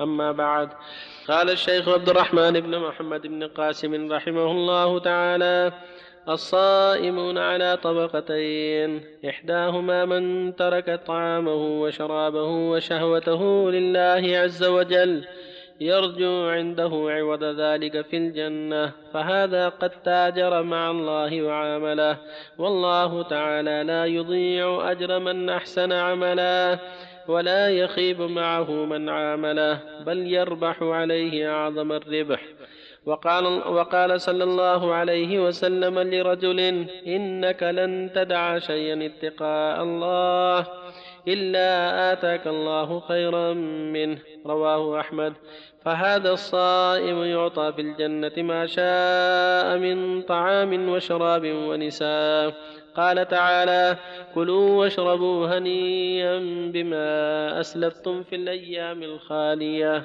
أما بعد. قال الشيخ عبد الرحمن بن محمد بن قاسم رحمه الله تعالى الصائمون على طبقتين إحداهما من ترك طعامه وشرابه وشهوته لله عز وجل يرجو عنده عوض ذلك في الجنة فهذا قد تاجر مع الله وعامله والله تعالى لا يضيع أجر من أحسن عملا ولا يخيب معه من عامله بل يربح عليه أعظم الربح. وقال, وقال صلى الله عليه وسلم لرجل إنك لن تدع شيئا اتقاء الله إلا آتاك الله خيرا منه. رواه أحمد. فهذا الصائم يعطى في الجنة ما شاء من طعام وشراب ونساء. قال تعالى كلوا واشربوا هنيئا بما أسلفتم في الأيام الخالية.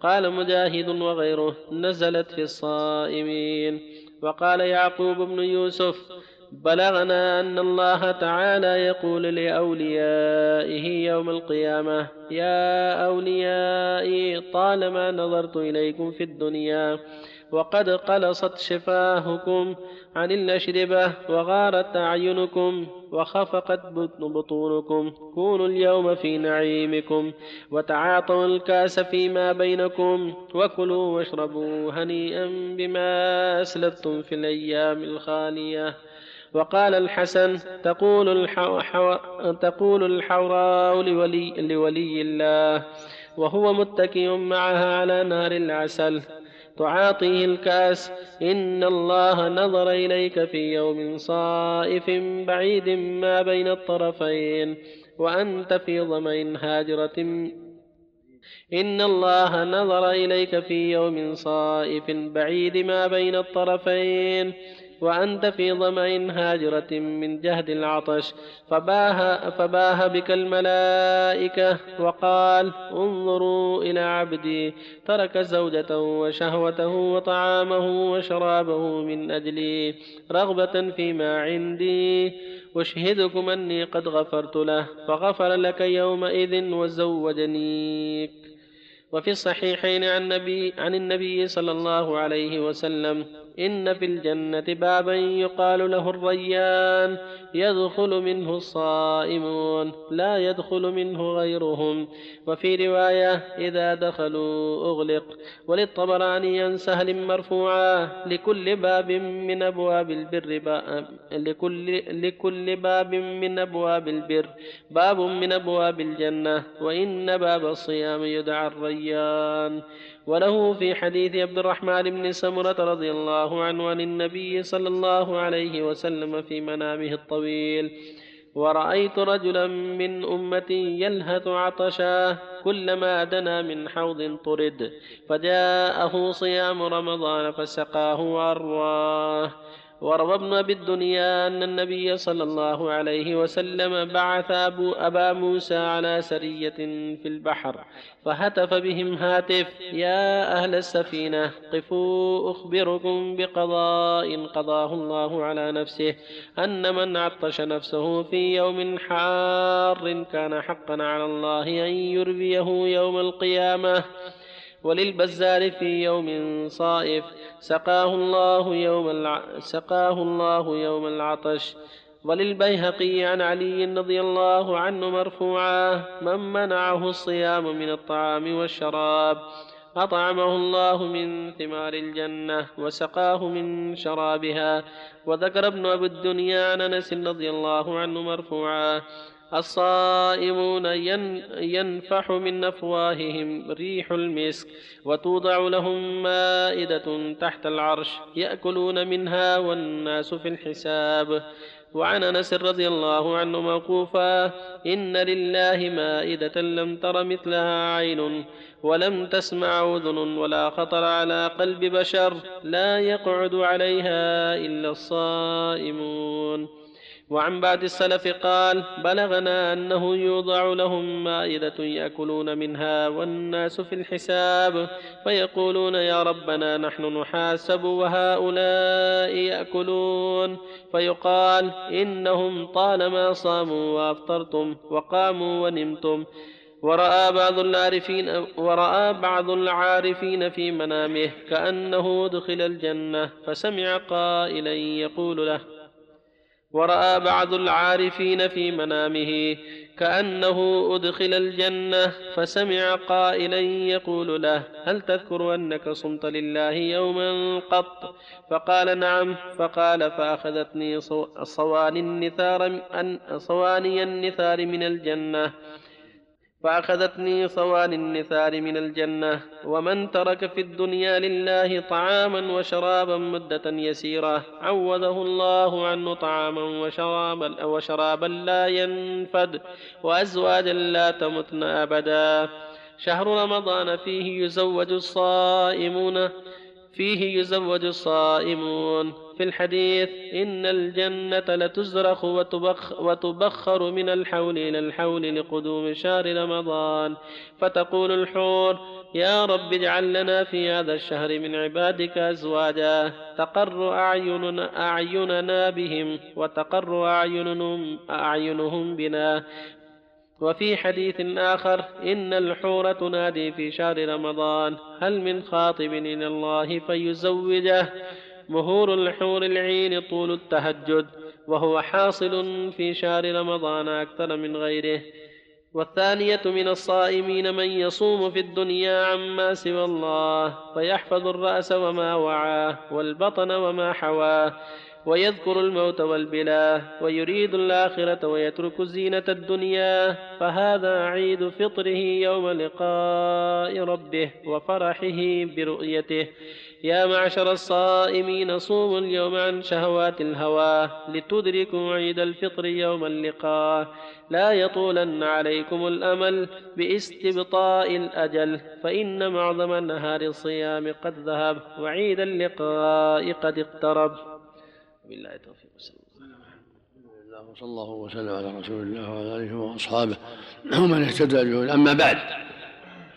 قال مجاهد وغيره نزلت في الصائمين. وقال يعقوب بن يوسف بلغنا أن الله تعالى يقول لأوليائه يوم القيامة يا أوليائي طالما نظرت إليكم في الدنيا وقد قلصت شفاهكم عن الأشربة وغارت أعينكم وخفقت بطونكم. كونوا اليوم في نعيمكم وتعاطوا الكأس فيما بينكم وكلوا واشربوا هنيئا بما أسلفتم في الأيام الخالية. وقال الحسن تقول الحو... حو... تقول الحوراء لولي... لولي الله وهو متكئ معها على نار العسل. تعاطيه الكاس. إن الله نظر إليك في يوم صائف بعيد ما بين الطرفين. وأنت في ظمأ هاجرة. إن الله نظر إليك في يوم صائف بعيد ما بين الطرفين. وأنت في ظمأ هاجرة من جهد العطش. فباه, فباه بك الملائكة وقال انظروا إلى عبدي. ترك زوجته وشهوته وطعامه وشرابه من أجلي. رغبة فيما عندي. أشهدكم أني قد غفرت له فغفر لك يومئذ وزوجنيك وفي الصحيحين عن النبي, عن النبي صلى الله عليه وسلم إن في الجنة بابا يقال له الريان. يدخل منه الصائمون لا يدخل منه غيرهم. وفي رواية إذا دخلوا أغلق. وللطبراني عن سهل مرفوعا لكل باب من أبواب البر باب لكل, لكل باب من أبواب البر باب من أبواب الجنة. وإن باب الصيام يدعى الريان. وله في حديث عبد الرحمن بن سمرة رضي الله عنه عن النبي صلى الله عليه وسلم في منامه الطويل ورأيت رجلا من أمتي يلهث عطشا كلما دنا من حوض طرد فجاءه صيام رمضان فسقاه وأرواه. وروى ابن أبي الدنيا أن النبي صلى الله عليه وسلم بعث أبو أبا موسى على سرية في البحر فهتف بهم هاتف يا أهل السفينة قفوا أخبركم بقضاء قضاه الله على نفسه أن من عطش نفسه في يوم حار كان حقا على الله أن يربيه يوم القيامة وللبزار في يوم صائف. سقاه الله يوم الع... سقاه الله يوم العطش. وللبيهقي عن علي رضي الله عنه مرفوعا من منعه الصيام من الطعام والشراب. أطعمه الله من ثمار الجنة وسقاه من شرابها. وذكر ابن أبي الدنيا عن أنس رضي الله عنه مرفوعا الصائمون ينفح من أفواههم ريح المسك وتوضع لهم مائدة تحت العرش يأكلون منها والناس في الحساب. وعن أنس رضي الله عنه موقوفا إن لله مائدة لم تر مثلها عين ولم تسمع أذن ولا خطر على قلب بشر لا يقعد عليها إلا الصائمون. وعن بعد السلف قال بلغنا أنه يوضع لهم مائدة يأكلون منها والناس في الحساب فيقولون يا ربنا نحن نحاسب وهؤلاء يأكلون. فيقال إنهم طالما صاموا وأفطرتم وقاموا ونمتم. ورأى بعض العارفين ورأى بعض العارفين في منامه كأنه أدخل الجنة فسمع قائلا يقول له ورأى بعض العارفين في منامه كأنه أدخل الجنة فسمع قائلا يقول له هل تذكر أنك صمت لله يوما قط؟ فقال نعم فقال فأخذتني صواني النثار من الجنة. فأخذتني صوان النثار من الجنة ومن ترك في الدنيا لله طعاما وشرابا مدة يسيرة عوضه الله عنه طعاما وشرابا وشرابا لا ينفد وأزواجا لا تمتن أبدا. شهر رمضان فيه يزوج الصائمون فيه يزوج الصائمون. في الحديث إن الجنة لتزرخ وتبخ وتبخر من الحول إلى الحول لقدوم شهر رمضان. فتقول الحور يا رب اجعل لنا في هذا الشهر من عبادك أزواجا. تقر أعيننا, أعيننا بهم وتقر أعينهم, أعينهم بنا. وفي حديث آخر إن الحور تنادي في شهر رمضان هل من خاطب إلى الله فيزوجه؟ مهور الحور العين طول التهجد وهو حاصل في شهر رمضان أكثر من غيره. والثانية من الصائمين من يصوم في الدنيا عما سوى الله فيحفظ الرأس وما وعاه والبطن وما حواه. ويذكر الموت والبلاه ويريد الآخرة ويترك زينة الدنيا فهذا عيد فطره يوم لقاء ربه وفرحه برؤيته. يا معشر الصائمين صوموا اليوم عن شهوات الهوى لتدركوا عيد الفطر يوم اللقاء. لا يطولن عليكم الأمل باستبطاء الأجل فإن معظم نهار الصيام قد ذهب وعيد اللقاء قد اقترب. بالله التوفيق الله وصلى الله وسلم على رسول الله وعلى آله وأصحابه. ومن اهتدى به أما بعد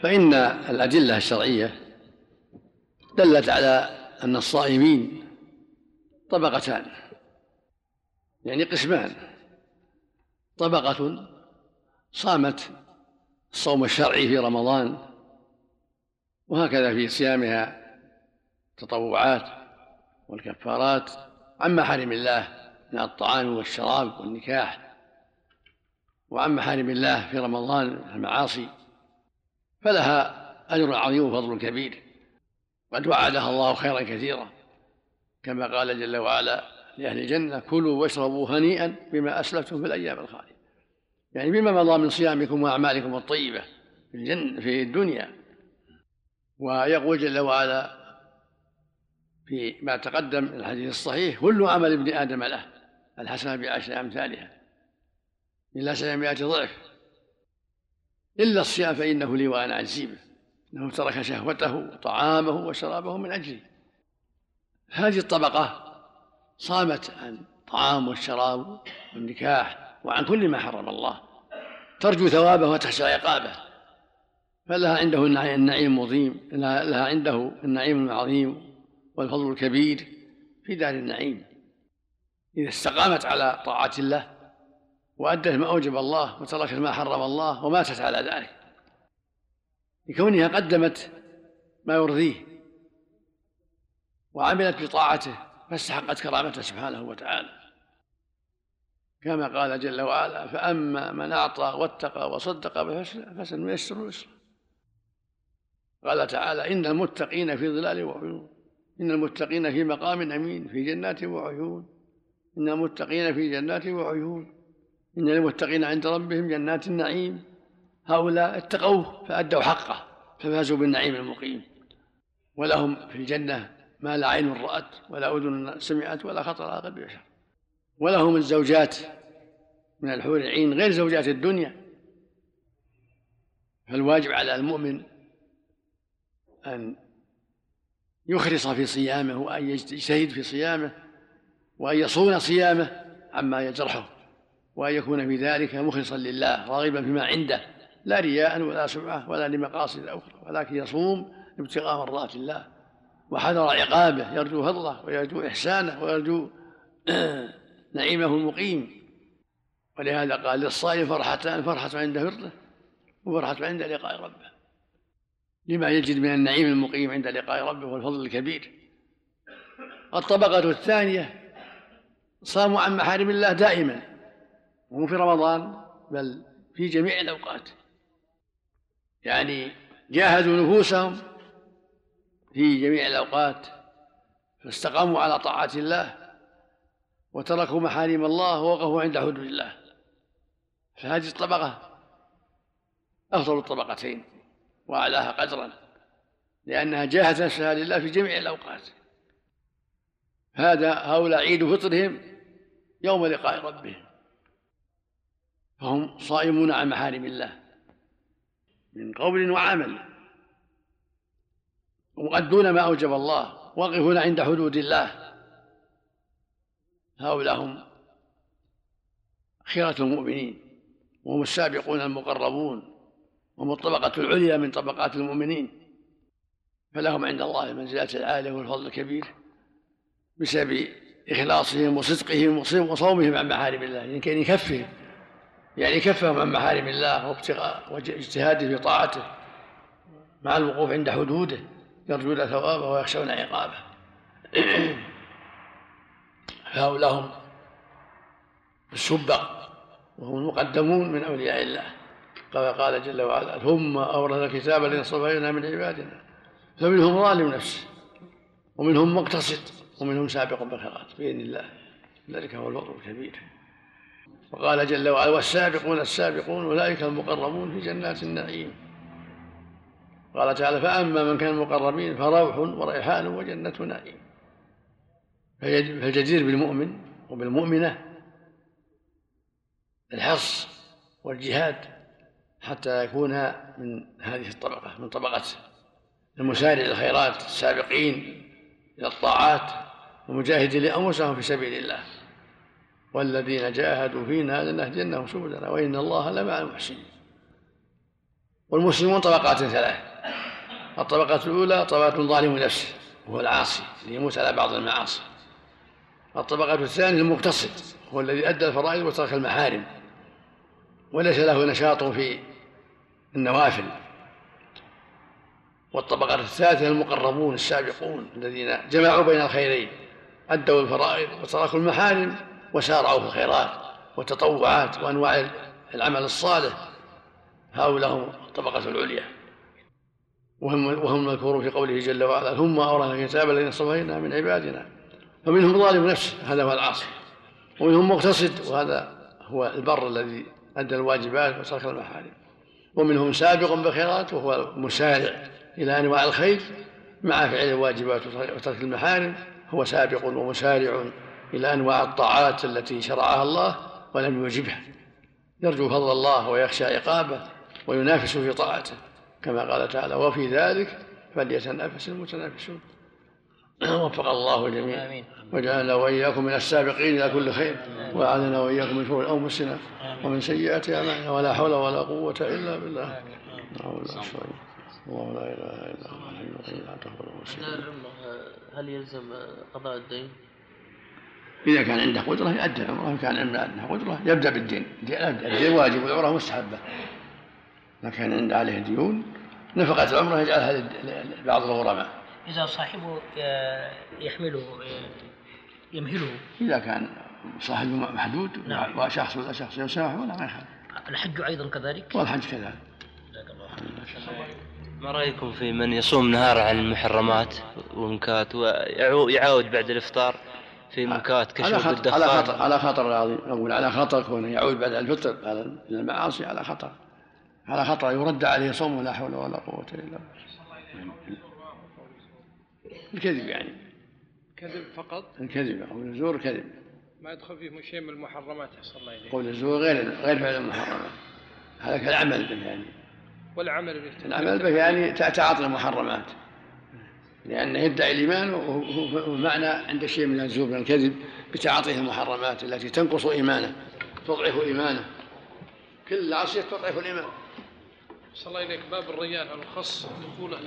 فإن الأدلة الشرعية دلت على أن الصائمين طبقتان يعني قسمان. طبقة صامت الصوم الشرعي في رمضان وهكذا في صيامها التطوعات والكفارات عن محارم الله من الطعام والشراب والنكاح وعن محارم الله في رمضان المعاصي فلها أجر عظيم وفضل كبير قد وعدها الله خيرا كثيرا كما قال جل وعلا لأهل الجنة كلوا واشربوا هنيئا بما أسلفتم في الأيام الخالية. يعني بما مضى من صيامكم وأعمالكم الطيبة في الجنة في الدنيا. ويقول جل وعلا في ما تقدم الحديث الصحيح كل عمل ابن آدم له الحسنة بعشر أمثالها. إلى سبعمائة ضعف. إلا الصيام فإنه لي وأنا أجزي به أنه ترك شهوته وطعامه وشرابه من أجلي هذه الطبقة صامت عن الطعام والشراب والنكاح وعن كل ما حرم الله. ترجو ثوابه وتخشى عقابه. فلها عنده النعيم المضيم لها عنده النعيم العظيم. والفضل الكبير في دار النعيم. إذا استقامت على طاعة الله وأدت ما أوجب الله وتركت ما حرم الله وماتت على ذلك. لكونها قدمت ما يرضيه وعملت بطاعته فاستحقت كرامته سبحانه وتعالى. كما قال جل وعلا فأما من أعطى واتقى وصدق فسنيسر يسرا قال تعالى إن المتقين في ظلال وعيون إن المتقين في مقام أمين في جنات وعيون. إن المتقين في جنات وعيون. إن المتقين عند ربهم جنات النعيم. هؤلاء اتقوه فأدوا حقه ففازوا بالنعيم المقيم. ولهم في الجنة ما لا عين رأت ولا أذن سمعت ولا خطر على قلب بشر ولهم الزوجات من الحور العين غير زوجات الدنيا. فالواجب على المؤمن أن يخلص في صيامه وأن يجتهد في صيامه وأن يصون صيامه عما يجرحه وأن يكون في ذلك مخلصا لله راغبا فيما عنده لا رياء ولا سمعة ولا لمقاصد أخرى ولكن يصوم ابتغاء مرضات الله. وحذر عقابه يرجو فضله ويرجو إحسانه ويرجو نعيمه المقيم. ولهذا قال للصائم فرحتان فرحة عند فطره وفرحة عند لقاء ربه. لما يجد من النعيم المقيم عند لقاء ربه والفضل الكبير. الطبقة الثانية صاموا عن محارم الله دائما. مو في رمضان بل في جميع الأوقات. يعني جاهدوا نفوسهم في جميع الأوقات فاستقاموا على طاعة الله وتركوا محارم الله ووقفوا عند حدود الله. فهذه الطبقة أفضل الطبقتين. وأعلاها قدرا لأنها جاهدت نفسها لله في جميع الأوقات. هذا هؤلاء عيد فطرهم يوم لقاء ربهم. فهم صائمون عن محارم الله من قول وعمل. ومؤدون ما أوجب الله واقفون عند حدود الله. هؤلاء هم خيرة المؤمنين وهم السابقون المقربون. وهم الطبقة العليا من طبقات المؤمنين فلهم عند الله المنزلة العالية والفضل الكبير بسبب إخلاصهم وصدقهم وصومهم عن محارم الله يعني كان يكفهم يعني كفهم عن محارم الله وابتغاء واجتهاده في طاعته مع الوقوف عند حدوده يرجون ثوابه ويخشون عقابه. فهؤلاء هم السبق وهم المقدمون من أولياء الله. كما قال جل وعلا ثم أورث الكتاب الذي اصطفينا من عبادنا فمنهم ظالم نفسه ومنهم مقتصد ومنهم سابق بالخيرات بإذن الله. ذلك هو الفضل الكبير. وقال جل وعلا والسابقون السابقون أولئك المقربون في جنات النعيم. قال تعالى فأما من كان المقربين فروح وريحان وجنة نعيم. فالجدير بالمؤمن وبالمؤمنة الحرص والجهاد حتى يكون من هذه الطبقة من طبقة المسارع الخيرات السابقين إلى الطاعات ومجاهدين لأنفسهم في سبيل الله. والذين جاهدوا فينا لنهدينهم سبلنا وإن الله لمع المحسنين. والمسلمون طبقات ثلاث. الطبقة الأولى طبقة ظالم نفسه وهو العاصي اللي يموت على بعض المعاصي. الطبقة الثانية المقتصد هو الذي أدى الفرائض وترك المحارم وليس له نشاط في النوافل. والطبقة الثالثة المقربون السابقون الذين جمعوا بين الخيرين أدوا الفرائض وتركوا المحارم وسارعوا في الخيرات والتطوعات وأنواع العمل الصالح. هؤلاء هم الطبقة العليا. وهم وهم مذكورون في قوله جل وعلا ثم أورثنا الكتاب الذين اصطفينا من عبادنا فمنهم ظالم نفسه هذا هو العاصي. ومنهم مقتصد وهذا هو البر الذي أدى الواجبات وترك المحارم. ومنهم سابق بالخيرات وهو مسارع إلى أنواع الخير مع فعل الواجبات وترك المحارم هو سابق ومسارع إلى أنواع الطاعات التي شرعها الله ولم يوجبها. يرجو فضل الله ويخشى عقابه وينافس في طاعته كما قال تعالى وفي ذلك فليتنافس المتنافسون. وفق الله الجميع وجعلنا وإياكم من السابقين إلى كل خير. واعاذنا وإياكم من شرور أنفسنا ومن سيئات أعمالنا. ولا حول ولا قوة إلا بالله. الله لا إله إلا هو الحي القيوم لا تاخذه هل يلزم قضاء الدين؟ إذا كان عنده قدرة يؤدي العمرة. إن كان عنده قدرة يبدأ بالدين. الدين واجب والعمرة مستحبة. ما كان عنده عليه ديون نفقة العمرة يجعلها لبعض الغرماء. إذا صاحبه يحمله يمهله. إذا كان صاحبه محدود نعم. وشخص ولا شخص يسامح ولا ما يخالف. الحج أيضا كذلك؟ والحج كذلك. ما رأيكم في من يصوم نهار عن المحرمات والمنكات ويعاود بعد الإفطار في منكات كشرب الدخان على خطر على خطر أقول على خطر كونه يعود بعد الفطر على المعاصي على خطر على خطر يرد عليه صوم لا حول ولا قوة إلا بالله. الكذب يعني. كذب فقط؟ الكذب قول الزور كذب. ما يدخل فيه شيء من المحرمات أحسن الله إليك. قول الزور غير غير فعل المحرمات. هذا كالعمل به يعني. والعمل به. العمل به يعني تعاطي المحرمات. لأنه يدعي الإيمان ومعنى عند شيء من الزور من الكذب بتعاطيه المحرمات التي تنقص إيمانه تضعف إيمانه. كل عصية تضعف الإيمان. صلى الله إليك. باب الريان الخص يقول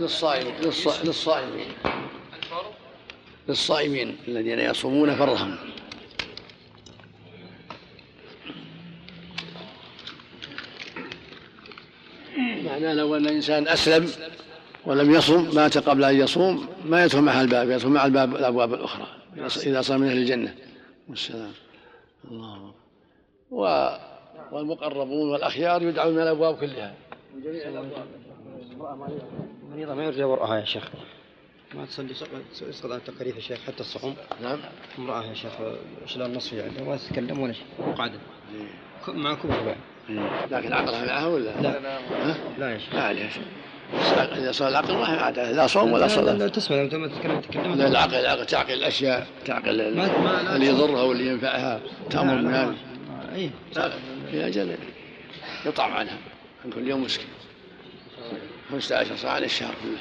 للصائمين للصائمين للصائمين الذين يصومون فرهم معناه لو أن الإنسان أسلم ولم يصم مات قبل أن يصوم ما يدخل مع الباب يدخل مع الباب الأبواب الأخرى إذا صار من أهل الجنة. والسلام. الله. والمقربون والأخيار يدعون من الأبواب كلها. من جميع الأبواب. مريضة ما يرجى وراءها يا شيخ. ما تصلي يسقط عن التكاليف يا شيخ حتى الصحون. نعم. امرأة يا شيخ شلون النصف يعني؟ ما تتكلم ولا شيء. قاعدة. مع كبر بعد لكن عقلها معها ولا؟ لا. ها؟ لا يا شيخ. ما عليها شيء إذا صار العقل ما عاد لا صوم ولا صلاة. لا تسمع لما تتكلم تتكلم. لا العقل العقل تعقل الأشياء تعقل اللي يضرها واللي ينفعها تأمر بهذا اي في أجل يطعم عنها. عن كل يوم مسكين 15 ساعة للشهر. كله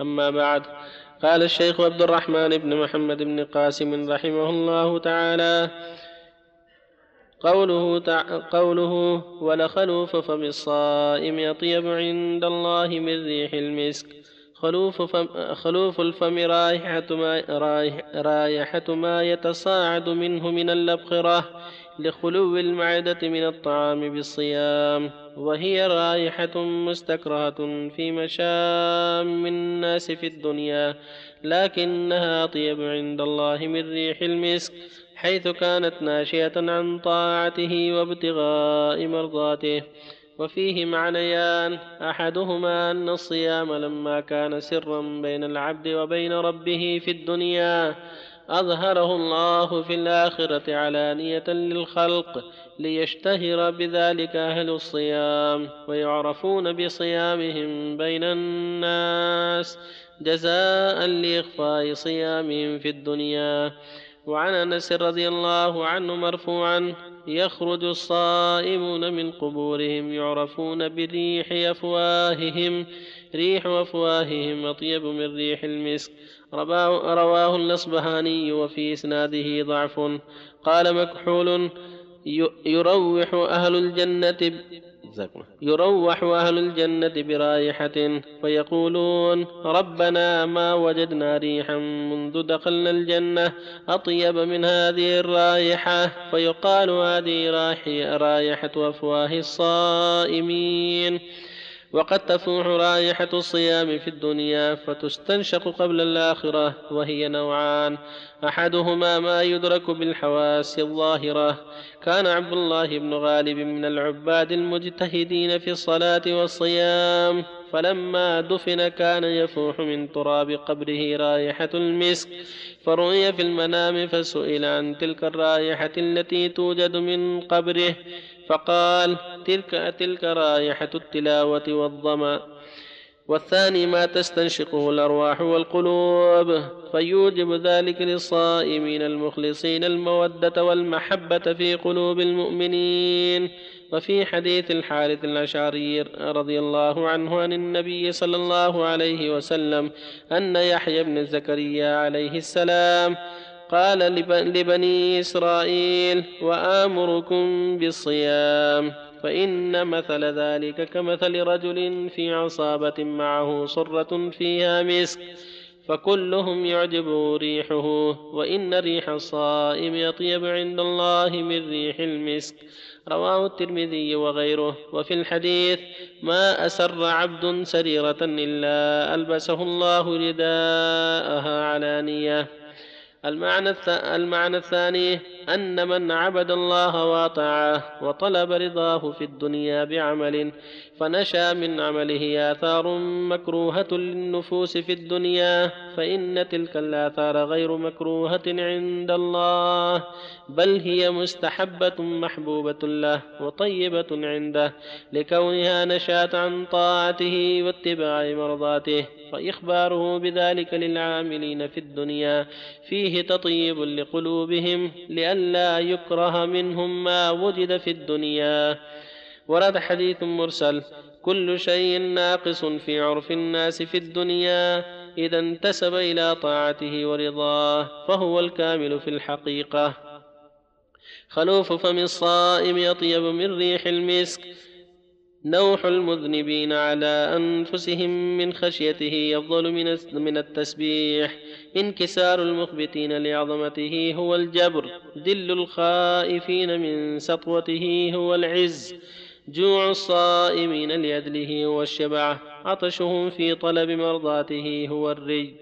أما بعد قال الشيخ عبد الرحمن بن محمد بن قاسم رحمه الله تعالى قوله تع... قوله ولخلوف فم الصائم أطيب عند الله من ريح المسك خلوف فم خلوف الفم رائحة ما رائحة ما يتصاعد منه من الأبخرة لخلو المعدة من الطعام بالصيام وهي رائحة مستكرهة في مشام الناس في الدنيا لكنها أطيب عند الله من ريح المسك حيث كانت ناشئة عن طاعته وابتغاء مرضاته. وفيه معنيان أحدهما أن الصيام لما كان سرا بين العبد وبين ربه في الدنيا أظهره الله في الآخرة علانية للخلق ليشتهر بذلك أهل الصيام ويعرفون بصيامهم بين الناس جزاء لإخفاء صيامهم في الدنيا. وعن أنس رضي الله عنه مرفوعا يخرج الصائمون من قبورهم يعرفون بريح أفواههم ريح أفواههم أطيب من ريح المسك. رواه الأصبهاني وفي إسناده ضعف. قال مكحول يروح أهل الجنة يروح أهل الجنة برائحة فيقولون ربنا ما وجدنا ريحا منذ دخلنا الجنة أطيب من هذه الرائحة. فيقال هذه رائحة أفواه الصائمين. وقد تفوح رائحة الصيام في الدنيا فتستنشق قبل الآخرة وهي نوعان. أحدهما ما يدرك بالحواس الظاهرة. كان عبد الله بن غالب من العباد المجتهدين في الصلاة والصيام. فلما دفن كان يفوح من تراب قبره رائحة المسك فرؤي في المنام فسئل عن تلك الرائحة التي توجد من قبره فقال تلك تلك رائحة التلاوة والظمأ. والثاني ما تستنشقه الأرواح والقلوب. فيوجب ذلك للصائمين المخلصين المودة والمحبة في قلوب المؤمنين. وفي حديث الحارث الأشعري رضي الله عنه عن النبي صلى الله عليه وسلم أن يحيى بن زكريا عليه السلام قال لبني إسرائيل وآمركم بالصيام فإن مثل ذلك كمثل رجل في عصابة معه صرة فيها مسك فكلهم يعجبه ريحه وإن ريح الصائم يطيب عند الله من ريح المسك. رواه الترمذي وغيره. وفي الحديث ما أسر عبد سريرة إلا ألبسه الله رداءها علانية المعنى, الثاني أن من عبد الله وأطاعه وطلب رضاه في الدنيا بعمل فنشأ من عمله آثار مكروهة للنفوس في الدنيا فإن تلك الآثار غير مكروهة عند الله بل هي مستحبة محبوبة له وطيبة عنده لكونها نشأت عن طاعته واتباع مرضاته فإخباره بذلك للعاملين في الدنيا فيه تطيب لقلوبهم لئلا يكره منهم ما وجد في الدنيا. ورد حديث مرسل كل شيء ناقص في عرف الناس في الدنيا إذا انتسب إلى طاعته ورضاه فهو الكامل في الحقيقة. خلوف فم الصائم أطيب من ريح المسك نوح المذنبين على أنفسهم من خشيته يفضل من من التسبيح. انكسار المخبتين لعظمته هو الجبر. ذل الخائفين من سطوته هو العز. جوع الصائمين لأجله هو الشبع عطشهم في طلب مرضاته هو الري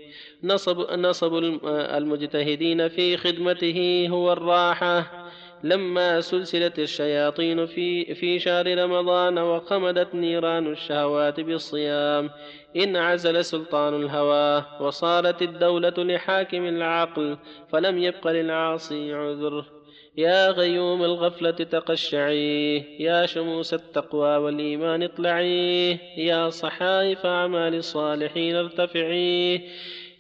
نصب, نصب المجتهدين في خدمته هو الراحة. لما سلسلت الشياطين في, في شهر رمضان وخمدت نيران الشهوات بالصيام انعزل سلطان الهوى وصارت الدولة لحاكم العقل فلم يبق للعاصي عذر. يا غيوم الغفلة تقشعي يا شموس التقوى والإيمان اطلعي يا صحائف أعمال الصالحين ارتفعي.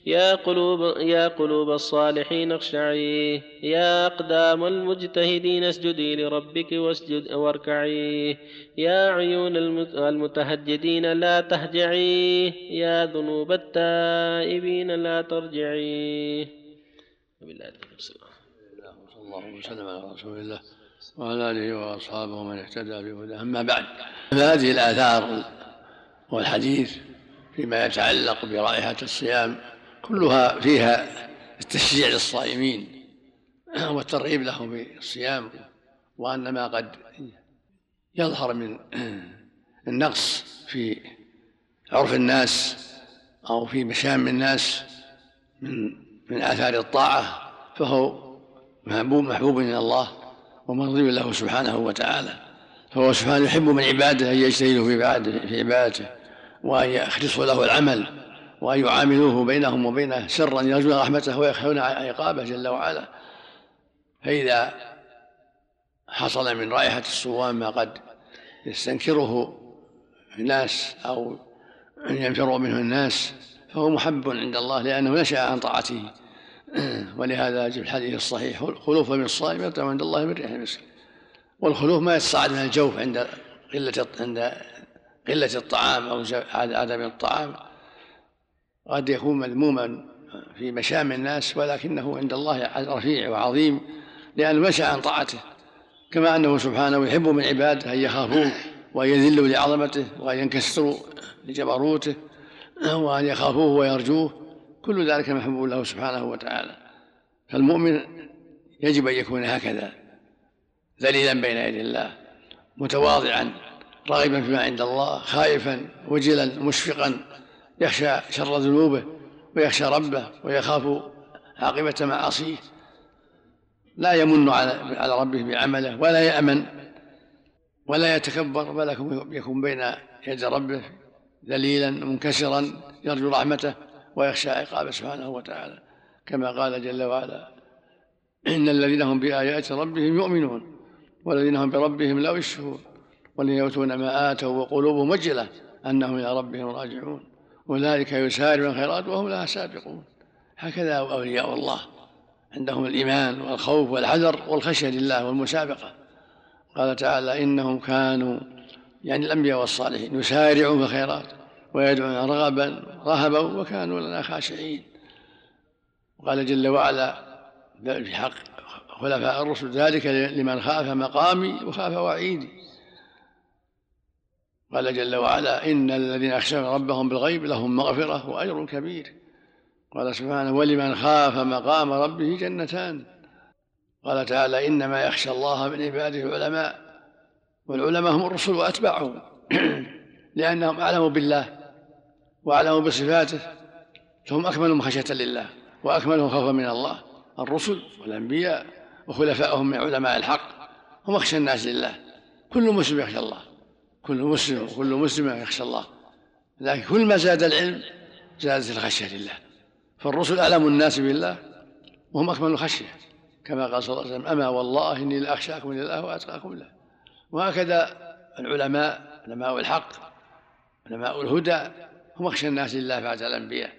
يا قلوب يا قلوب الصالحين اخشعي. يا أقدام المجتهدين اسجدي لربك واسجد واركعي. يا عيون المتهجدين لا تهجعي. يا ذنوب التائبين لا ترجعي. بالله صلى الله وسلم على رسول الله وعلى آله وأصحابه من اهتدى بهداه. أما بعد فهذه الآثار والحديث فيما يتعلق برائحة الصيام كلها فيها التشجيع للصائمين والترغيب لهم بالصيام وأن ما قد يظهر من النقص في عرف الناس أو في مشام الناس من من آثار الطاعة فهو محبوب محبوب من الله ومرضي له سبحانه وتعالى. فهو سبحانه يحب من عباده أن يجتهدوا في عبادته وأن يخلصوا له العمل. وأن يعاملوه بينهم وبينه سرا يرجون رحمته ويخشون عقابه جل وعلا. فإذا حصل من رائحة الصوام ما قد يستنكره الناس أو ينفر منه الناس فهو محب عند الله لأنه نشأ عن طاعته. ولهذا في الحديث الصحيح خلوف من الصائم يطعم عند الله من ريح المسك. والخلوف ما يتصاعد من الجوف عند قلة عند قلة الطعام أو عدم الطعام. قد يكون مذموما في مشام الناس ولكنه عند الله رفيع وعظيم لأنه مشى عن طاعته كما أنه سبحانه يحب من عباده أن يخافوه وأن يذلوا لعظمته وأن ينكسروا لجبروته وأن يخافوه ويرجوه كل ذلك محبوب له سبحانه وتعالى. فالمؤمن يجب أن يكون هكذا ذليلا بين يدي الله متواضعا راغبا فيما عند الله خائفا وجلا مشفقا. يخشى شر ذنوبه ويخشى ربه ويخاف عاقبة معاصيه. لا يمن على ربه بعمله ولا يأمن ولا يتكبر بل يكون بين يد ربه ذليلا منكسرا يرجو رحمته ويخشى عقابه سبحانه وتعالى. كما قال جل وعلا إن الذين هم بآيات ربهم يؤمنون والذين هم بربهم لا يشركون والذين يؤتون ما آتوا وقلوبهم وجلة أنهم إلى ربهم راجعون. أولئك يسارعون الخيرات وهم لها سابقون. هكذا أولياء الله. عندهم الإيمان والخوف والحذر والخشية لله والمسابقة. قال تعالى إنهم كانوا يعني الأنبياء والصالحين يسارعون في الخيرات ويدعون رغبا رهبا وكانوا لنا خاشعين. وقال جل وعلا في حق خلفاء الرسل ذلك لمن خاف مقامي وخاف وعيدي. قال جل وعلا إن الذين يخشون ربهم بالغيب لهم مغفرة وأجر كبير. قال سبحانه ولمن خاف مقام ربه جنتان. قال تعالى إنما يخشى الله من عباده العلماء والعلماء هم الرسل وأتباعهم. لأنهم أعلموا بالله وأعلموا بصفاته فهم أكملهم خشية لله وأكملهم خوفا من الله. الرسل والأنبياء وخلفائهم من علماء الحق هم أخشى الناس لله. كل مسلم يخشى الله. كل مسلم وكل مسلمة يخشى الله. لكن كل ما زاد العلم زادت الخشية لله. فالرسل أعلم الناس بالله؟ وهم أكمل الخشية. كما قال صلى الله عليه وسلم أما والله إني لأخشاكم لله وأتقاكم له وهكذا العلماء علماء الحق علماء الهدى هم أخشى الناس لله بعد الأنبياء.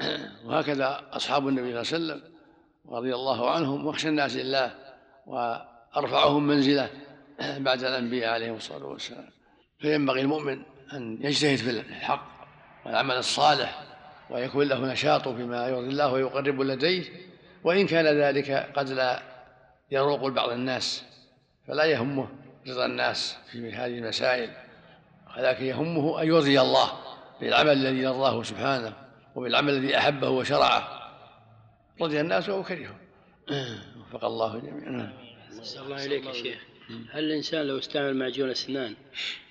وهكذا أصحاب النبي صلى الله عليه وسلم رضي الله عنهم واخشى الناس لله وأرفعهم منزلة بعد الأنبياء عليهم الصلاة والسلام. فينبغي المؤمن أن يجتهد في الحق والعمل الصالح ويكون له نشاط فيما يرضي الله ويقرب لديه وإن كان ذلك قد لا يروق لبعض الناس فلا يهمه رضا الناس في هذه المسائل ولكن يهمه أن يرضي الله بالعمل الذي يرضاه سبحانه وبالعمل الذي أحبه وشرعه. رضي الناس وكرهه وفق الله جميعا. الله إليك يا شيخ. هل الإنسان لو استعمل معجون أسنان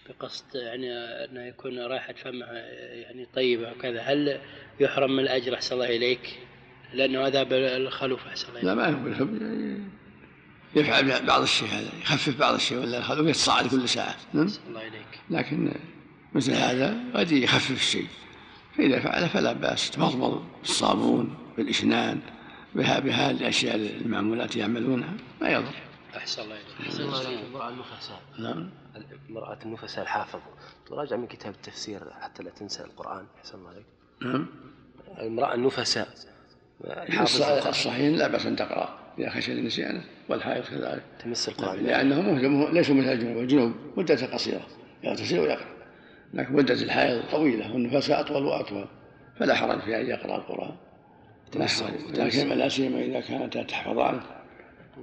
بقصد يعني أنه يكون رائحة فمه يعني طيبة وكذا هل يحرم من الأجر أحسن الله إليك؟ لأنه هذا بالخلوف أحسن الله لا. ما هو يفعل بعض الشيء هذا يخفف بعض الشيء ولا الخلوق يتصاعد كل ساعة. نعم الله إليك. لكن مثل هذا قد يخفف الشيء. فإذا فعل فلا بأس. تمضمض بالصابون بالإشنان بها بهذه الأشياء المعمولات يعملونها. ما يضر. أحسن الله إليك. أحسن الله عليك امرأة النفساء. نعم. امرأة النفساء الحافظ. تراجع من كتاب التفسير حتى لا تنسى القرآن. أحسن الله عليك نعم. المرأة النفساء. الص- الصحيح لا بأس أن تقرأ. إذا خشي نسيانه والحائض كذلك. تمس القرآن. لأنه مو- ليسوا مثل الجنوب. الجنوب مدة قصيرة. يغتسل ويقرأ. لكن مدة الحائض طويلة. والنفاس أطول وأطول. فلا حرج في أن يقرأ القرآن. لا حرج. لكن لا سيما إذا كانت تحفظانه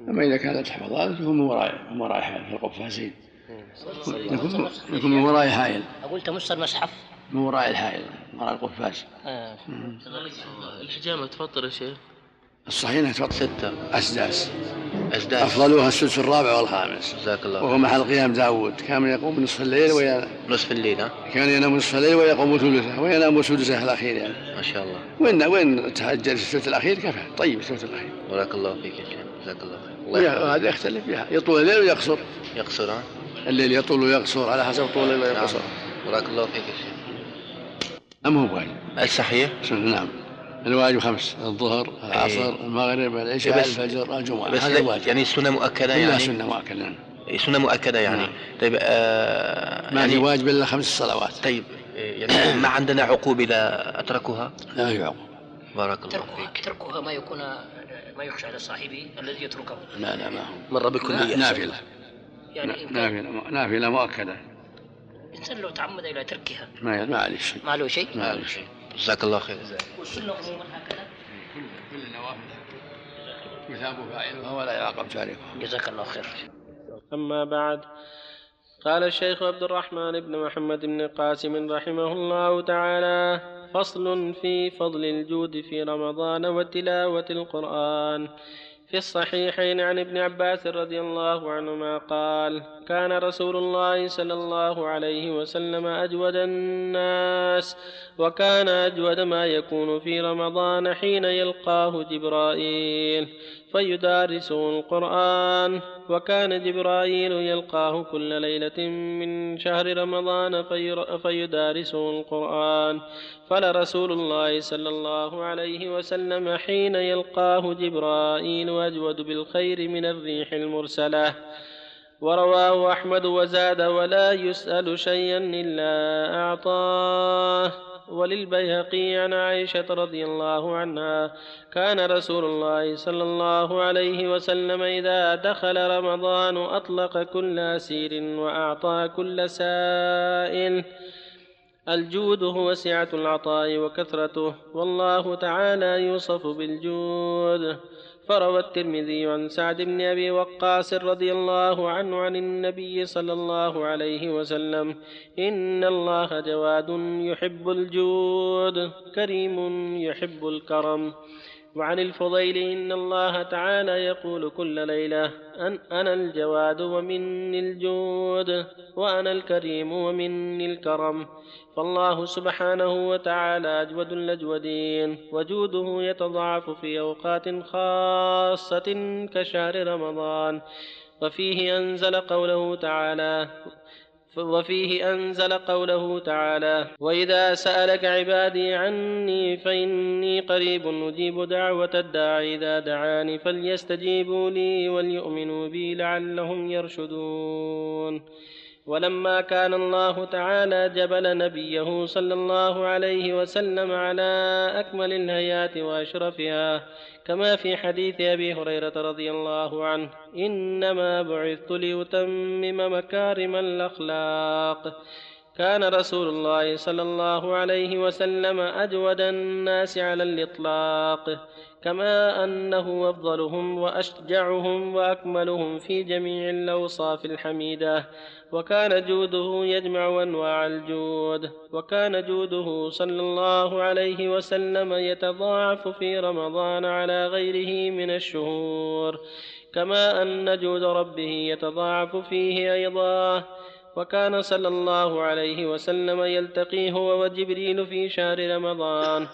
أما إذا كانت تحفظانه فهو من وراء من وراء حائل في القفازين يكون يكون من وراء حائل. أقول تمس المصحف من وراء الحائل من وراء القفاز آه. الحجامة تفطر يا شيخ. الصحيح إنها تفطر ستة. أسداس. أسداس. أفضلها السدس الرابع والخامس. جزاك الله. وهو محل قيام داود. كان يقوم نصف الليل وينام نصف الليل ها؟ كان ينام نصف الليل ويقوم ثلثه وينام سدسه الأخير يعني. ما شاء الله. وين وين تهجد في الثلث الأخير؟ كفى. طيب الثلث الأخير. بارك الله فيك يا شيخ. جزاك الله خير. وهذا يختلف فيها. يطول الليل ويقصر. يقصر ها؟ الليل يطول ويقصر على حسب طول الليل نعم. ويقصر. بارك الله فيك يا شيخ. أم هو واجب الصحيح؟ نعم. الواجب خمس الظهر العصر المغرب العشاء إيه، الفجر الجمعة بس هذا واجب. يعني سنة مؤكدة يعني؟ سنة مؤكدة. نعم. سنة مؤكدة يعني. نعم. طيب آه ما في يعني واجب إلا خمس صلوات. طيب آه، يعني ما عندنا عقوبة إذا أتركوها؟ لا يعقوب. بارك الله فيك. تركها ما يكون ما يخشى على صاحبه الذي يتركه. لا لا ما هو. مرة بالكلية نافلة. يعني نافلة نافلة مؤكدة. الإنسان لو تعمد إلى تركها. ما ما عليه شيء. ما له شيء؟ ما عليه شيء. جزاك الله خير. والسنة عموما هكذا؟ كل النوافل يثاب فاعلها ولا يعاقب تاركها جزاك الله خير. أما بعد قال الشيخ عبد الرحمن بن محمد بن قاسم رحمه الله تعالى فصل في فضل الجود في رمضان وتلاوة القرآن. في الصحيحين عن ابن عباس رضي الله عنهما قال كان رسول الله صلى الله عليه وسلم أجود الناس وكان أجود ما يكون في رمضان حين يلقاه جبرائيل فيدارسه القرآن. وكان جبرائيل يلقاه كل ليلة من شهر رمضان فيدارسه القرآن. فلرسول الله صلى الله عليه وسلم حين يلقاه جبرائيل أجود بالخير من الريح المرسلة. ورواه أحمد وزاد ولا يسأل شيئا إلا أعطاه. وللبيهقي عن عائشة رضي الله عنها كان رسول الله صلى الله عليه وسلم إذا دخل رمضان أطلق كل أسير وأعطى كل سائل. الجود هو سعة العطاء وكثرته والله تعالى يوصف بالجود. فروى الترمذي عن سعد بن أبي وقاص رضي الله عنه عن النبي صلى الله عليه وسلم إن الله جواد يحب الجود كريم يحب الكرم. وعن الفضيل إن الله تعالى يقول كل ليلة أن أنا الجواد ومني الجود وأنا الكريم ومني الكرم فالله سبحانه وتعالى أجود الأجودين وجوده يتضاعف في أوقات خاصة كشهر رمضان وفيه أنزل قوله تعالى وفيه أنزل قوله تعالى وإذا سألك عبادي عني فإني قريب أجيب دعوة الداعي إذا دعاني فليستجيبوا لي وليؤمنوا بي لعلهم يرشدون ولما كان الله تعالى جبل نبيه صلى الله عليه وسلم على أكمل الهيات وأشرفها كما في حديث أبي هريرة رضي الله عنه إنما بعثت لأتمم مكارم الأخلاق. كان رسول الله صلى الله عليه وسلم أجود الناس على الإطلاق. كما أنه أفضلهم وأشجعهم وأكملهم في جميع الأوصاف الحميدة. وكان جوده يجمع أنواع الجود. وكان جوده صلى الله عليه وسلم يتضاعف في رمضان على غيره من الشهور. كما أن جود ربه يتضاعف فيه أيضا. وكان صلى الله عليه وسلم يلتقي هو وجبريل في شهر رمضان.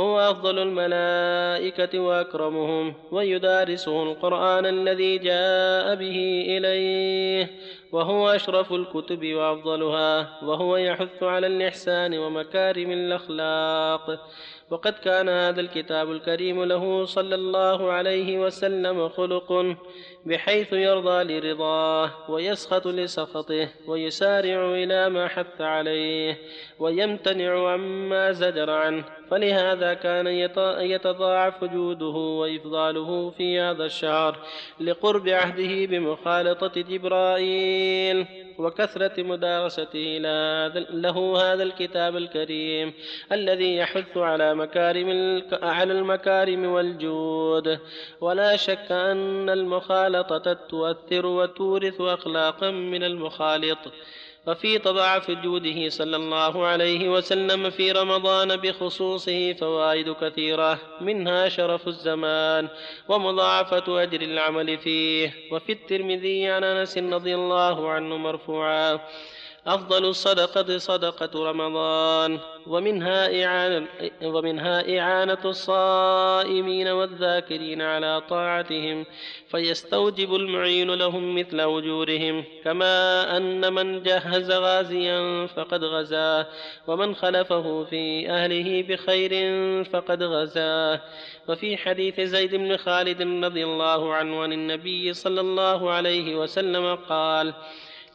هو أفضل الملائكة وأكرمهم ويدارسه القرآن الذي جاء به إليه وهو أشرف الكتب وأفضلها وهو يحث على الإحسان ومكارم الأخلاق. وقد كان هذا الكتاب الكريم له صلى الله عليه وسلم خلق بحيث يرضى لرضاه ويسخط لسخطه ويسارع إلى ما حث عليه ويمتنع عما زجر عنه. فلهذا كان يتضاعف جوده وإفضاله في هذا الشهر لقرب عهده بمخالطة جبرائيل وكثرة مدارسته له هذا الكتاب الكريم الذي يحث على مكارم على المكارم والجود. ولا شك أن المخالطة تؤثر وتورث أخلاقا من المخالط. وفي تضاعف جوده صلى الله عليه وسلم في رمضان بخصوصه فوائد كثيرة منها شرف الزمان ومضاعفة أجر العمل فيه. وفي الترمذي عن أنس رضي الله عنه مرفوعا أفضل الصدقة صدقة رمضان. ومنها إعانة, ومنها إعانة الصائمين والذاكرين على طاعتهم فيستوجب المعين لهم مثل أجورهم. كما أن من جهز غازيا فقد غزاه ومن خلفه في أهله بخير فقد غزاه. وفي حديث زيد بن خالد رضي الله عنه عن النبي صلى الله عليه وسلم قال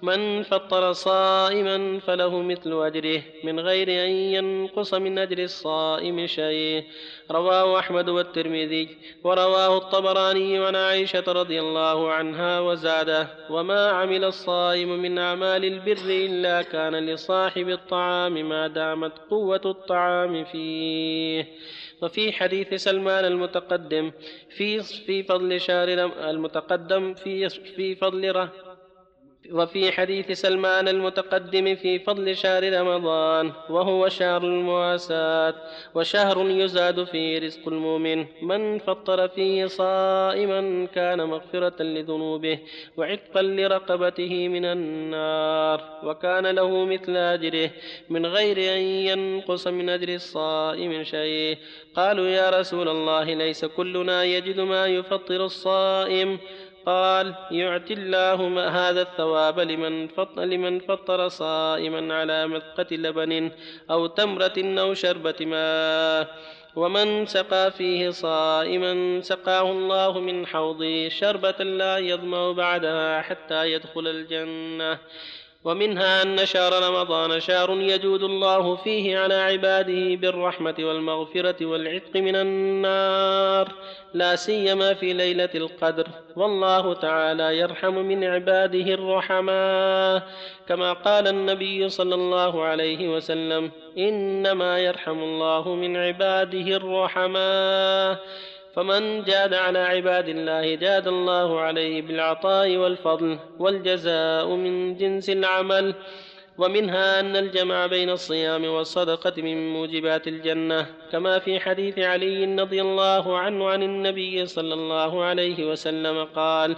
من فطر صائما فله مثل أجره من غير أن ينقص من أجر الصائم شيء. رواه أحمد والترمذي ورواه الطبراني عن عائشة رضي الله عنها وزاده. وما عمل الصائم من أعمال البر إلا كان لصاحب الطعام ما دامت قوة الطعام فيه. وفي حديث سلمان المتقدم في في فضل شهر المتقدم في في فضل وفي حديث سلمان المتقدم في فضل شهر رمضان وهو شهر المواساة وشهر يزاد فيه رزق المؤمن. من فطر فيه صائما كان مغفرة لذنوبه وعتقا لرقبته من النار وكان له مثل أجره من غير أن ينقص من أجر الصائم شيء. قالوا يا رسول الله ليس كلنا يجد ما يفطر الصائم. قال يعطي الله هذا الثواب لمن فطر, لمن فطر صائما على مذقة لبن أو تمرة أو شربة ماء ومن سقى فيه صائما سقاه الله من حوضه شربة لا يظمأ بعدها حتى يدخل الجنة. ومنها أن شهر رمضان شهر يجود الله فيه على عباده بالرحمة والمغفرة والعتق من النار لا سيما في ليلة القدر. والله تعالى يرحم من عباده الرحماء. كما قال النبي صلى الله عليه وسلم إنما يرحم الله من عباده الرحماء. فمن جاد على عباد الله جاد الله عليه بالعطاء والفضل والجزاء من جنس العمل. ومنها أن الجمع بين الصيام والصدقة من موجبات الجنة كما في حديث علي رضي الله عنه عن النبي صلى الله عليه وسلم قال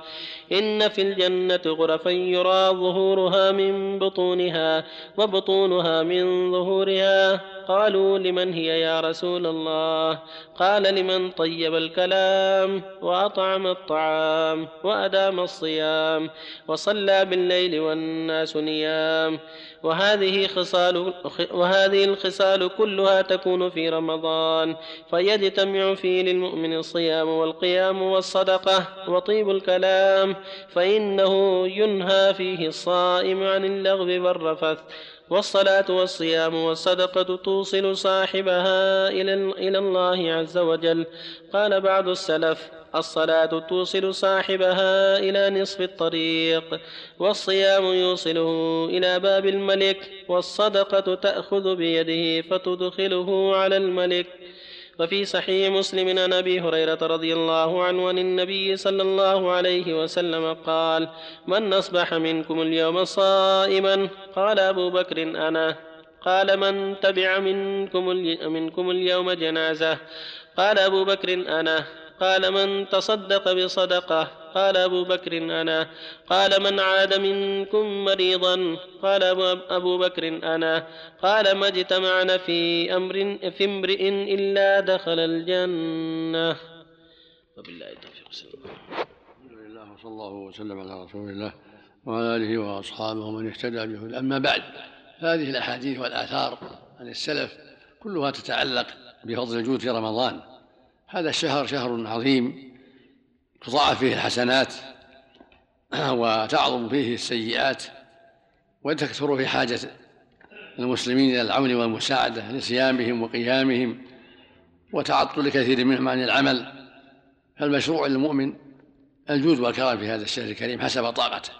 إن في الجنة غرفا يرى ظهورها من بطونها وبطونها من ظهورها. قالوا لمن هي يا رسول الله؟ قال لمن طيب الكلام وأطعم الطعام وأدام الصيام وصلى بالليل والناس نيام. وهذه خصال وهذه الخصال كلها تكون في رمضان فيجتمع فيه للمؤمن الصيام والقيام والصدقة وطيب الكلام فإنه ينهى فيه الصائم عن اللغو والرفث. والصلاة والصيام والصدقة توصل صاحبها إلى الله عز وجل. قال بعض السلف الصلاة توصل صاحبها إلى نصف الطريق والصيام يوصله إلى باب الملك والصدقة تأخذ بيده فتدخله على الملك. وفي صحيح مسلم عن أبي هريرة رضي الله عنه عن النبي صلى الله عليه وسلم قال من أصبح منكم اليوم صائما؟ قال أبو بكر أنا. قال من تبع منكم منكم اليوم جنازة؟ قال أبو بكر أنا. قال من تصدق بصدقة؟ قال أبو بكر أنا. قال من عاد منكم مريضا؟ قال أبو بكر أنا. قال ما اجتمعنا في أمر في امرئ إلا دخل الجنة. وبالله التوفيق الحمد لله وصلى الله وسلم على رسول الله وعلى آله وأصحابه ومن اهتدى به أما بعد هذه الأحاديث والآثار عن السلف كلها تتعلق بفضل الجود في رمضان. هذا الشهر شهر عظيم تضاعف فيه الحسنات وتعظم فيه السيئات وتكثر في حاجة المسلمين إلى العون والمساعدة لصيامهم وقيامهم وتعطل كثير منهم عن العمل. فالمشروع للمؤمن الجود والكرم في هذا الشهر الكريم حسب طاقته.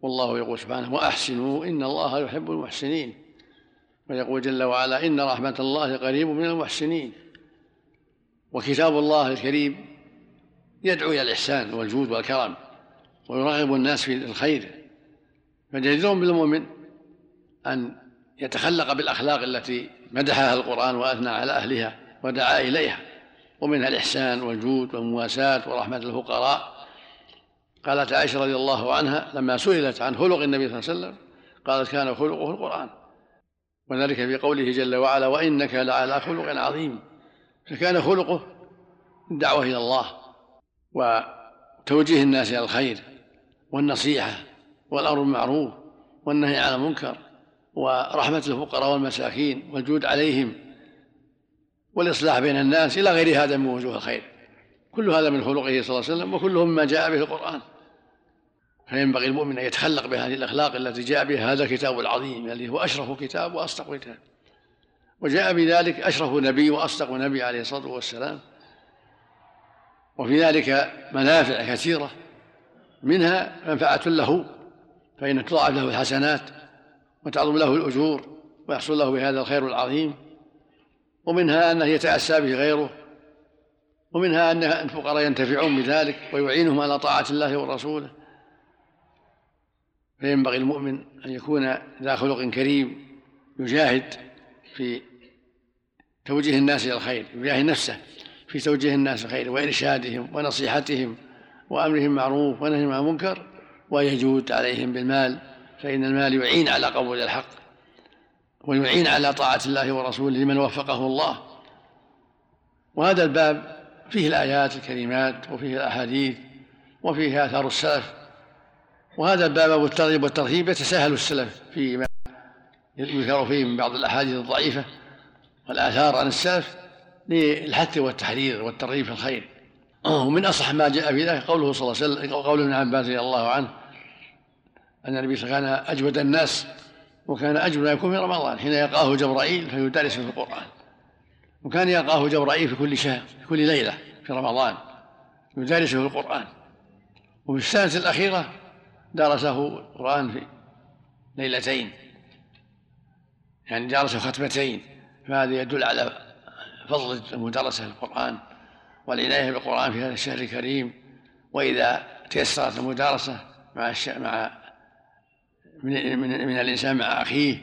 والله يقول سبحانه وأحسنوا إن الله يحب المحسنين ويقول جل وعلا إن رحمة الله قريب من المحسنين وكتاب الله الكريم يدعو إلى الإحسان والجود والكرم ويرغب الناس في الخير. فجدير بالمؤمن أن يتخلق بالأخلاق التي مدحها القرآن وأثنى على أهلها ودعا إليها. ومنها الإحسان والجود والمواساة ورحمة الفقراء. قالت عائشة رضي الله عنها لما سئلت عن خلق النبي صلى الله عليه وسلم قالت كان خلقه القرآن. وذلك في قوله جل وعلا وإنك لعلى خلق عظيم فكان خلقه الدعوة إلى الله وتوجيه الناس إلى الخير والنصيحة والأمر بالمعروف والنهي عن المنكر ورحمة الفقراء والمساكين والجود عليهم والإصلاح بين الناس إلى غير هذا من وجوه الخير. كل هذا من خلقه صلى الله عليه وسلم وكله مما جاء به القرآن. فينبغي المؤمن أن يتخلق بهذه الأخلاق التي جاء بها هذا الكتاب العظيم الذي هو أشرف كتاب وأصدق كتاب. وجاء بذلك أشرف نبي وأصدق نبي عليه الصلاة والسلام. وفي ذلك منافع كثيرة. منها منفعة له فإن تضاعف له الحسنات وتعظم له الأجور ويحصل له بهذا الخير العظيم. ومنها أنه يتأسى به غيره. ومنها أن الفقراء ينتفعون بذلك ويعينهم على طاعة الله ورسوله. فينبغي المؤمن أن يكون ذا خلق كريم يجاهد في توجيه الناس إلى الخير يجاهد نفسه في توجيه الناس الخير وإرشادهم ونصيحتهم وأمرهم معروف ونهيهم عن المنكر ويجود عليهم بالمال فإن المال يعين على قبول الحق ويعين على طاعة الله ورسوله لمن وفقه الله. وهذا الباب فيه الآيات الكريمات وفيه الأحاديث وفيه آثار السلف وهذا الباب أبو الترغيب والترهيب يتساهل السلف فيما يذكر فيه من بعض الأحاديث الضعيفة والآثار عن السلف للحث والتحرير والترغيب في الخير. ومن أصح ما جاء في ذلك قوله صلى الله عليه وسلم قول ابن عباس رضي الله عنه أن النبي كان أجود الناس وكان أجود ما يكون في رمضان حين يلقاه جبرائيل فيدرس في القرآن وكان يلقاه جبرائيل في كل شهر في كل ليلة في رمضان يدرسه في القرآن. وفي السنة الأخيرة درسه القرآن في ليلتين. يعني درسه ختمتين فهذا يدل على فضل المدرسة للقرآن والعناية بالقرآن في هذا الشهر الكريم. وإذا تيسرت المدارسة مع مع من, من, من الإنسان مع أخيه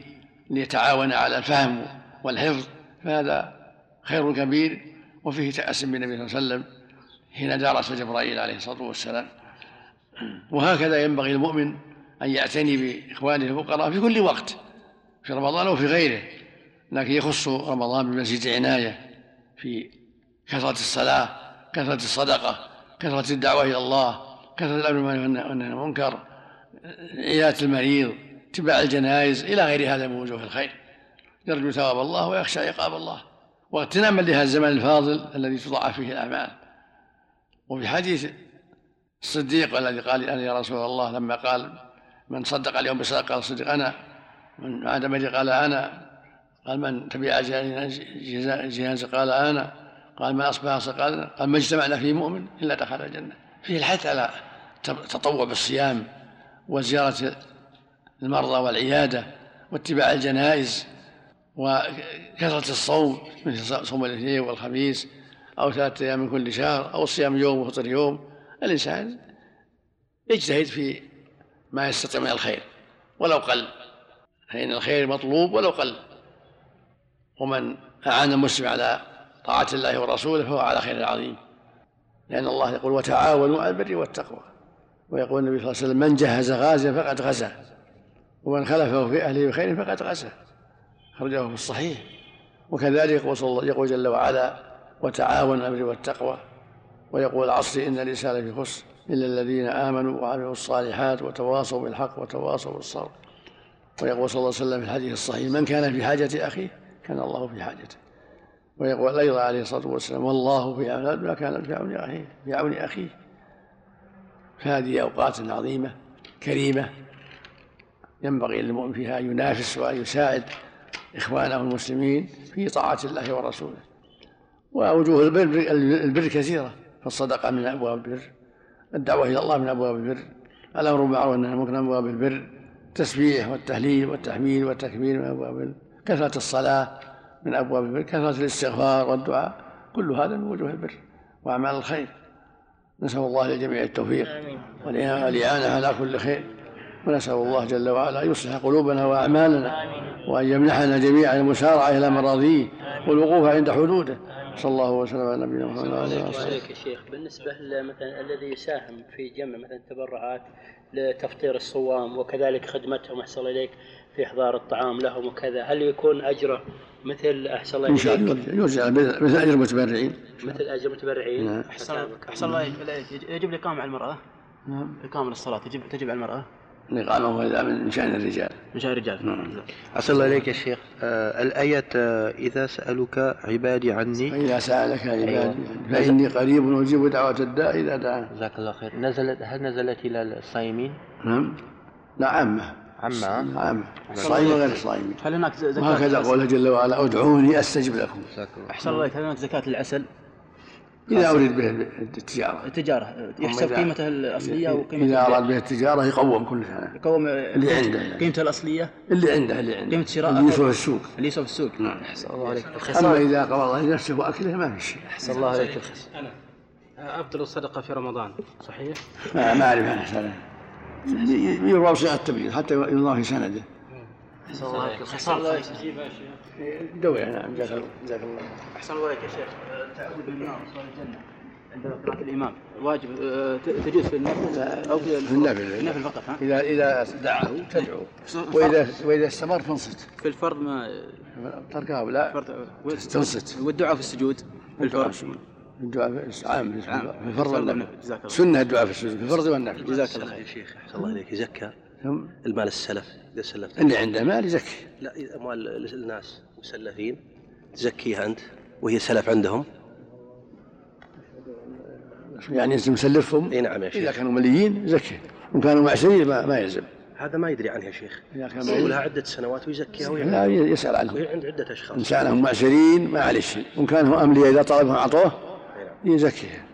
ليتعاون على الفهم والحفظ فهذا خير كبير. وفيه تأسم بالنبي صلى الله عليه وسلم حين درس جبرائيل عليه الصلاة والسلام. وهكذا ينبغي المؤمن أن يعتني بإخوانه الفقراء في كل وقت. في رمضان وفي غيره لكن يخص رمضان بمزيد عناية في كثرة الصلاة كثرة الصدقة كثرة الدعوة إلى الله كثرة الأمر والنهي المنكر عيادة المريض اتباع الجنائز إلى غير هذا من وجوه الخير. يرجو ثواب الله ويخشى عقاب الله. واغتناما لهذا الزمن الفاضل الذي تضاعف فيه الأعمال. وفي حديث الصديق الذي قال أنا يا رسول الله لما قال من صدق اليوم بصدقة قال الصديق أنا من مريض قال أنا قال من تبع جنازة قال أنا قال من أصبح قال قال ما اجتمعنا فيه مؤمن إلا دخل الجنة. فيه الحث على التطوع بالصيام وزيارة المرضى والعيادة واتباع الجنائز وكثرة الصوم مثل صوم الاثنين والخميس أو ثلاثة أيام من كل شهر أو الصيام يوم وفطر يوم. الإنسان يجتهد في ما يستطيع من الخير ولو قل. فإن الخير مطلوب ولو قل. ومن أعان المسلم على طاعة الله ورسوله فهو على خير عظيم. لأن الله يقول وتعاونوا على البر والتقوى. ويقول النبي صلى الله عليه وسلم من جهز غازيا فقد غزا. ومن خلفه في أهله بخير فقد غزا. خرجه في الصحيح. وكذلك يقول, صلى الله يقول جل وعلا وتعاون الأمر والتقوى. ويقول العصر إن الإنسان في خسر إلا الذين آمنوا وعملوا الصالحات وتواصوا بالحق وتواصوا بالصبر. ويقول صلى الله عليه وسلم في الحديث الصحيح من كان في حاجة أخيه كان الله في حاجته. ويقول أيضا عليه الصلاة والسلام والله في عون ما كان في عون أخيه في عون أخيه. فهذه أوقات عظيمة كريمة ينبغي للمؤمن فيها أن ينافس وأن يساعد إخوانه المسلمين في طاعة الله ورسوله. ووجوه البر البر كثيرة فالصدقة من أبواب البر الدعوة إلى الله من أبواب البر الأمر بالمعروف والنهي عن من أبواب البر. التسبيح والتهليل والتحميد والتكبير من أبواب البر كثرة الصلاة من أبواب البر كثرة الاستغفار والدعاء كل هذا من وجوه البر وأعمال الخير. نسأل الله للجميع التوفيق والإعانة على كل خير. ونسأل الله جل وعلا أن يصلح قلوبنا وأعمالنا وأن يمنحنا جميعا المسارعة إلى مراضيه والوقوف عند حدوده. صلى الله وسلم على نبينا محمد وعلى آله وصحبه. عليك يا شيخ. بالنسبة مثلا الذي يساهم في جمع مثلا تبرعات لتفطير الصوام وكذلك خدمتهم أحسن الله إليك في إحضار الطعام لهم وكذا. هل يكون أجره مثل أحسن الله إن شاء إليك؟ الله يوزع مثل أجر المتبرعين. مثل أجر المتبرعين. نعم. أحسن أحسن الله إليك. يجب الإقامة على المرأة. نعم. إقامة للصلاة تجب تجب على المرأة. الإقامة وهذا من شأن الرجال. من شأن الرجال. نعم. أحسن الله إليك يا شيخ. آه الآية آه إذا سألك عبادي عني. فإذا سألك عبادي أيوة. فإني قريب أجيب دعوة الداء إذا دعان جزاك الله خير. نزلت هل نزلت إلى الصائمين؟ نعم. لا عامة. عامة. عامة. الصائم وغير الصائمين هل هناك زكاة وهكذا العسل؟ قوله جل وعلا ادعوني أستجب لكم. جزاك الله أحسن الله هل هناك زكاة العسل؟ إذا أريد به التجارة. التجارة يحسب قيمته الأصلية وقيمة إذا. أراد به التجارة يقوم كل سنة. يقوم اللي عنده. يعني. قيمته الأصلية؟ اللي عنده اللي عنده. قيمة شراء اللي يسوى في السوق. اللي يسوى في السوق. نعم. أحسن الله عليك. أما إذا قبض لنفسه وأكله ما في شيء. أحسن الله عليك الخس أنا. أفضل الصدقة في رمضان. صحيح؟ ما ما أعرف عن حسنه يروى صيغة التبيين حتى يضاف في سنده. أحسن الله عليك أحسن الله إليك دوي نعم جزاك الله. جزاك الله. أحسن الله إليك يا شيخ. من النار الجنة عند قراءة الإمام. واجب آه، تجوز في النفل أو في النفل النفل فقط ها؟ إذا إذا دعاه تدعو. وإذا وإذا استمر تنصت. في الفرض ما تركها لا. تنصت. والدعاء في السجود. في الفرض. الدعاء في عام في. الفرض والنفل. سنة الدعاء في السجود في الفرض والنفل. جزاك الله خير. يا شيخ أحسن الله عليك يزكى؟ ثم؟ المال السلف. إذا سلفت. اللي عنده مال يزكي. لا أموال الناس مسلفين تزكيها أنت وهي سلف عندهم؟ يعني انت مسلفهم إي نعم يا إذا شيخ. كانوا مليين زكي وان كانوا معسرين ما, ما يلزم. هذا ما يدري عنها يا شيخ. إذا يقول لها عدة سنوات ويزكيها لا يسأل عنهم وهي عند عدة أشخاص. إن كانوا معسرين ما عليه شيء. وان كانوا املياء إذا طلبهم أعطوه نعم. يزكيه